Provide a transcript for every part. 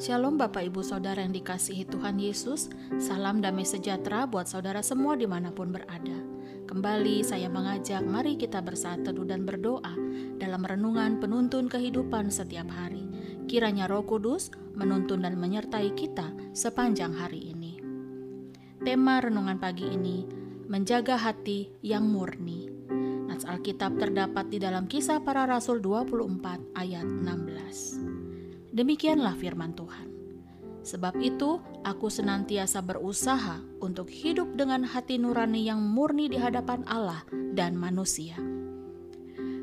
Shalom Bapak Ibu Saudara yang dikasihi Tuhan Yesus. Salam damai sejahtera buat saudara semua di mana pun berada. Kembali saya mengajak mari kita bersatu teduh dan berdoa Dalam renungan penuntun kehidupan setiap hari. Kiranya roh kudus menuntun dan menyertai kita sepanjang hari ini. Tema renungan pagi ini Menjaga hati yang murni. Nats Alkitab terdapat di dalam kisah para rasul 24 ayat 16 Demikianlah firman Tuhan. Sebab itu, aku senantiasa berusaha untuk hidup dengan hati nurani yang murni di hadapan Allah dan manusia.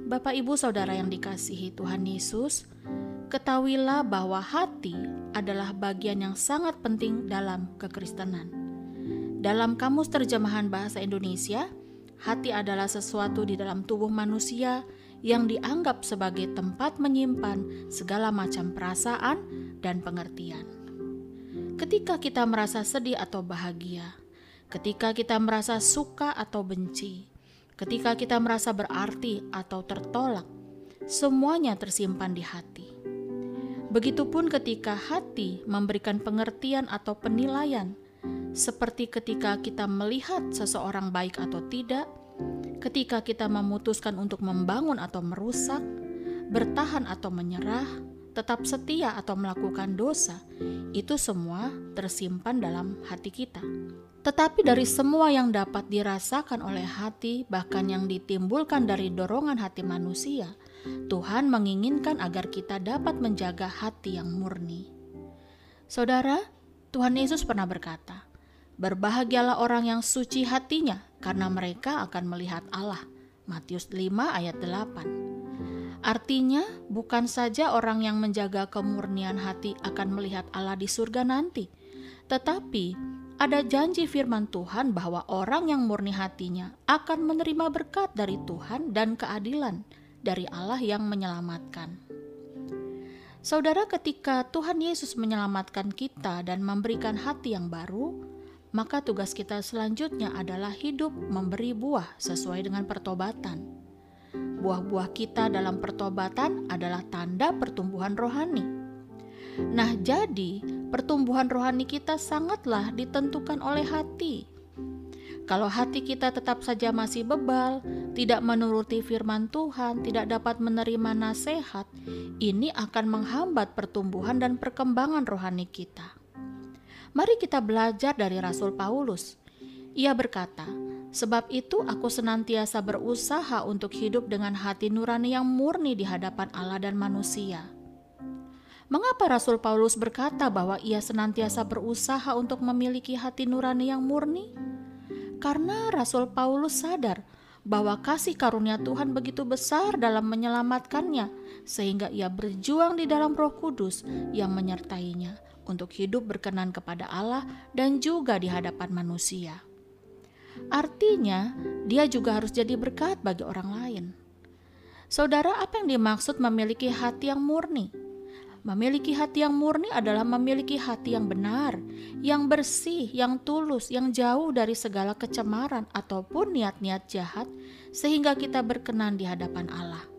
Bapak, ibu, saudara yang dikasihi Tuhan Yesus, ketahuilah bahwa hati adalah bagian yang sangat penting dalam kekristenan. Dalam kamus terjemahan bahasa Indonesia, hati adalah sesuatu di dalam tubuh manusia yang dianggap sebagai tempat menyimpan segala macam perasaan dan pengertian. Ketika kita merasa sedih atau bahagia, ketika kita merasa suka atau benci, ketika kita merasa berarti atau tertolak, semuanya tersimpan di hati. Begitupun ketika hati memberikan pengertian atau penilaian, seperti ketika kita melihat seseorang baik atau tidak ketika kita memutuskan untuk membangun atau merusak, bertahan atau menyerah, tetap setia atau melakukan dosa, itu semua tersimpan dalam hati kita. Tetapi dari semua yang dapat dirasakan oleh hati, bahkan yang ditimbulkan dari dorongan hati manusia, Tuhan menginginkan agar kita dapat menjaga hati yang murni. Saudara, Tuhan Yesus pernah berkata, Berbahagialah orang yang suci hatinya, karena mereka akan melihat Allah. Matius 5 ayat 8. Artinya, bukan saja orang yang menjaga kemurnian hati akan melihat Allah di surga nanti, tetapi ada janji firman Tuhan bahwa orang yang murni hatinya akan menerima berkat dari Tuhan dan keadilan dari Allah yang menyelamatkan. Saudara, ketika Tuhan Yesus menyelamatkan kita dan memberikan hati yang baru, maka tugas kita selanjutnya adalah hidup memberi buah sesuai dengan pertobatan. Buah-buah kita dalam pertobatan adalah tanda pertumbuhan rohani. Nah, jadi pertumbuhan rohani kita sangatlah ditentukan oleh hati. Kalau hati kita tetap saja masih bebal, tidak menuruti firman Tuhan, tidak dapat menerima nasihat, ini akan menghambat pertumbuhan dan perkembangan rohani kita. Mari kita belajar dari Rasul Paulus. Ia berkata, "Sebab itu aku senantiasa berusaha untuk hidup dengan hati nurani yang murni di hadapan Allah dan manusia." Mengapa Rasul Paulus berkata bahwa ia senantiasa berusaha untuk memiliki hati nurani yang murni? Karena Rasul Paulus sadar bahwa kasih karunia Tuhan begitu besar dalam menyelamatkannya, sehingga ia berjuang di dalam Roh Kudus yang menyertainya untuk hidup berkenan kepada Allah dan juga di hadapan manusia. Artinya, dia juga harus jadi berkat bagi orang lain. Saudara, apa yang dimaksud memiliki hati yang murni? Memiliki hati yang murni adalah memiliki hati yang benar, yang bersih, yang tulus, yang jauh dari segala kecemaran ataupun niat-niat jahat, sehingga kita berkenan di hadapan Allah.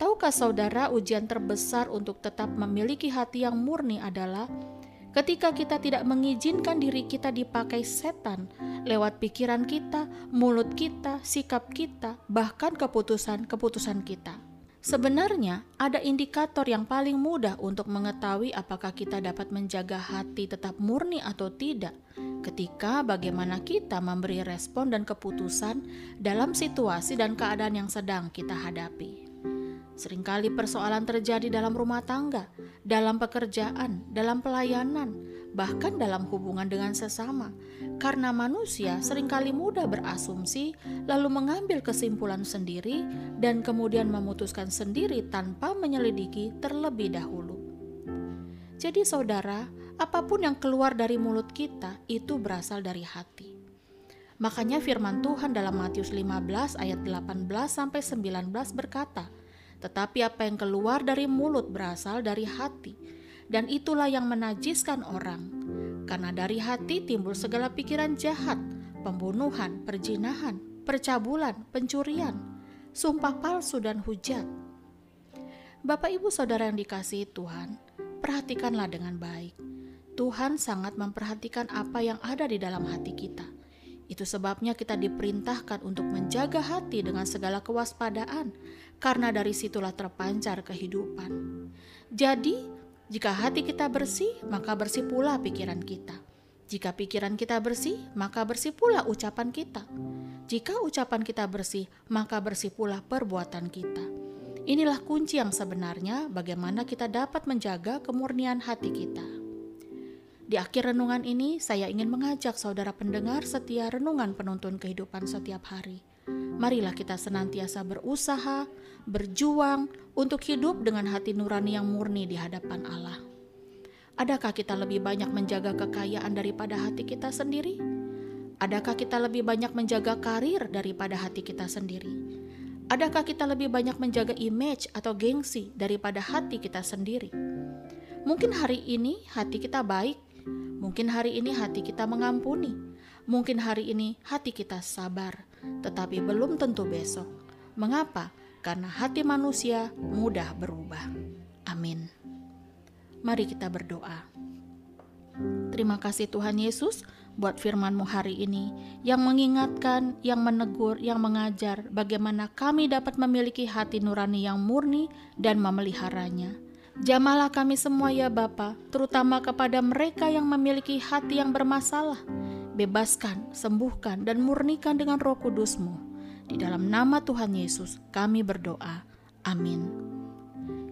Tahukah saudara, ujian terbesar untuk tetap memiliki hati yang murni adalah ketika kita tidak mengizinkan diri kita dipakai setan lewat pikiran kita, mulut kita, sikap kita, bahkan keputusan-keputusan kita. Sebenarnya, ada indikator yang paling mudah untuk mengetahui apakah kita dapat menjaga hati tetap murni atau tidak, ketika bagaimana kita memberi respon dan keputusan dalam situasi dan keadaan yang sedang kita hadapi. Seringkali persoalan terjadi dalam rumah tangga, dalam pekerjaan, dalam pelayanan, bahkan dalam hubungan dengan sesama. Karena manusia sering kali mudah berasumsi, lalu mengambil kesimpulan sendiri, dan kemudian memutuskan sendiri tanpa menyelidiki terlebih dahulu. Jadi, saudara, apa pun yang keluar dari mulut kita itu berasal dari hati. Makanya firman Tuhan dalam Matius 15 ayat 18 sampai 19 berkata, tetapi apa yang keluar dari mulut berasal dari hati, dan itulah yang menajiskan orang. Karena dari hati timbul segala pikiran jahat, pembunuhan, perjinahan, percabulan, pencurian, sumpah palsu, dan hujat. Bapak, ibu, saudara yang dikasihi Tuhan, perhatikanlah dengan baik. Tuhan sangat memperhatikan apa yang ada di dalam hati kita. Itu sebabnya kita diperintahkan untuk menjaga hati dengan segala kewaspadaan, karena dari situlah terpancar kehidupan. Jadi, jika hati kita bersih, maka bersih pula pikiran kita. Jika pikiran kita bersih, maka bersih pula ucapan kita. Jika ucapan kita bersih, maka bersih pula perbuatan kita. Inilah kunci yang sebenarnya bagaimana kita dapat menjaga kemurnian hati kita. Di akhir renungan ini, saya ingin mengajak saudara pendengar setia renungan penuntun kehidupan setiap hari. Marilah kita senantiasa berusaha, berjuang untuk hidup dengan hati nurani yang murni di hadapan Allah. Adakah kita lebih banyak menjaga kekayaan daripada hati kita sendiri? Adakah kita lebih banyak menjaga karir daripada hati kita sendiri? Adakah kita lebih banyak menjaga image atau gengsi daripada hati kita sendiri? Mungkin hari ini hati kita baik, mungkin hari ini hati kita mengampuni, mungkin hari ini hati kita sabar, tetapi belum tentu besok. Mengapa? Karena hati manusia mudah berubah. Amin. Mari kita berdoa. Terima kasih Tuhan Yesus buat firman-Mu hari ini yang mengingatkan, yang menegur, yang mengajar bagaimana kami dapat memiliki hati nurani yang murni dan memeliharanya. Jamalah kami semua ya Bapa, terutama kepada mereka yang memiliki hati yang bermasalah. Bebaskan, sembuhkan, dan murnikan dengan roh kudus-Mu. Di dalam nama Tuhan Yesus kami berdoa. Amin.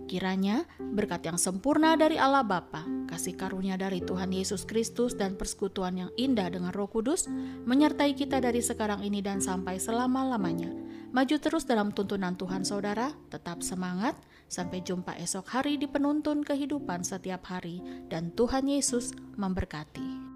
Kiranya berkat yang sempurna dari Allah Bapa, kasih karunia dari Tuhan Yesus Kristus dan persekutuan yang indah dengan Roh Kudus menyertai kita dari sekarang ini dan sampai selama-lamanya. Maju terus dalam tuntunan Tuhan Saudara, tetap semangat, sampai jumpa esok hari di penuntun kehidupan setiap hari dan Tuhan Yesus memberkati.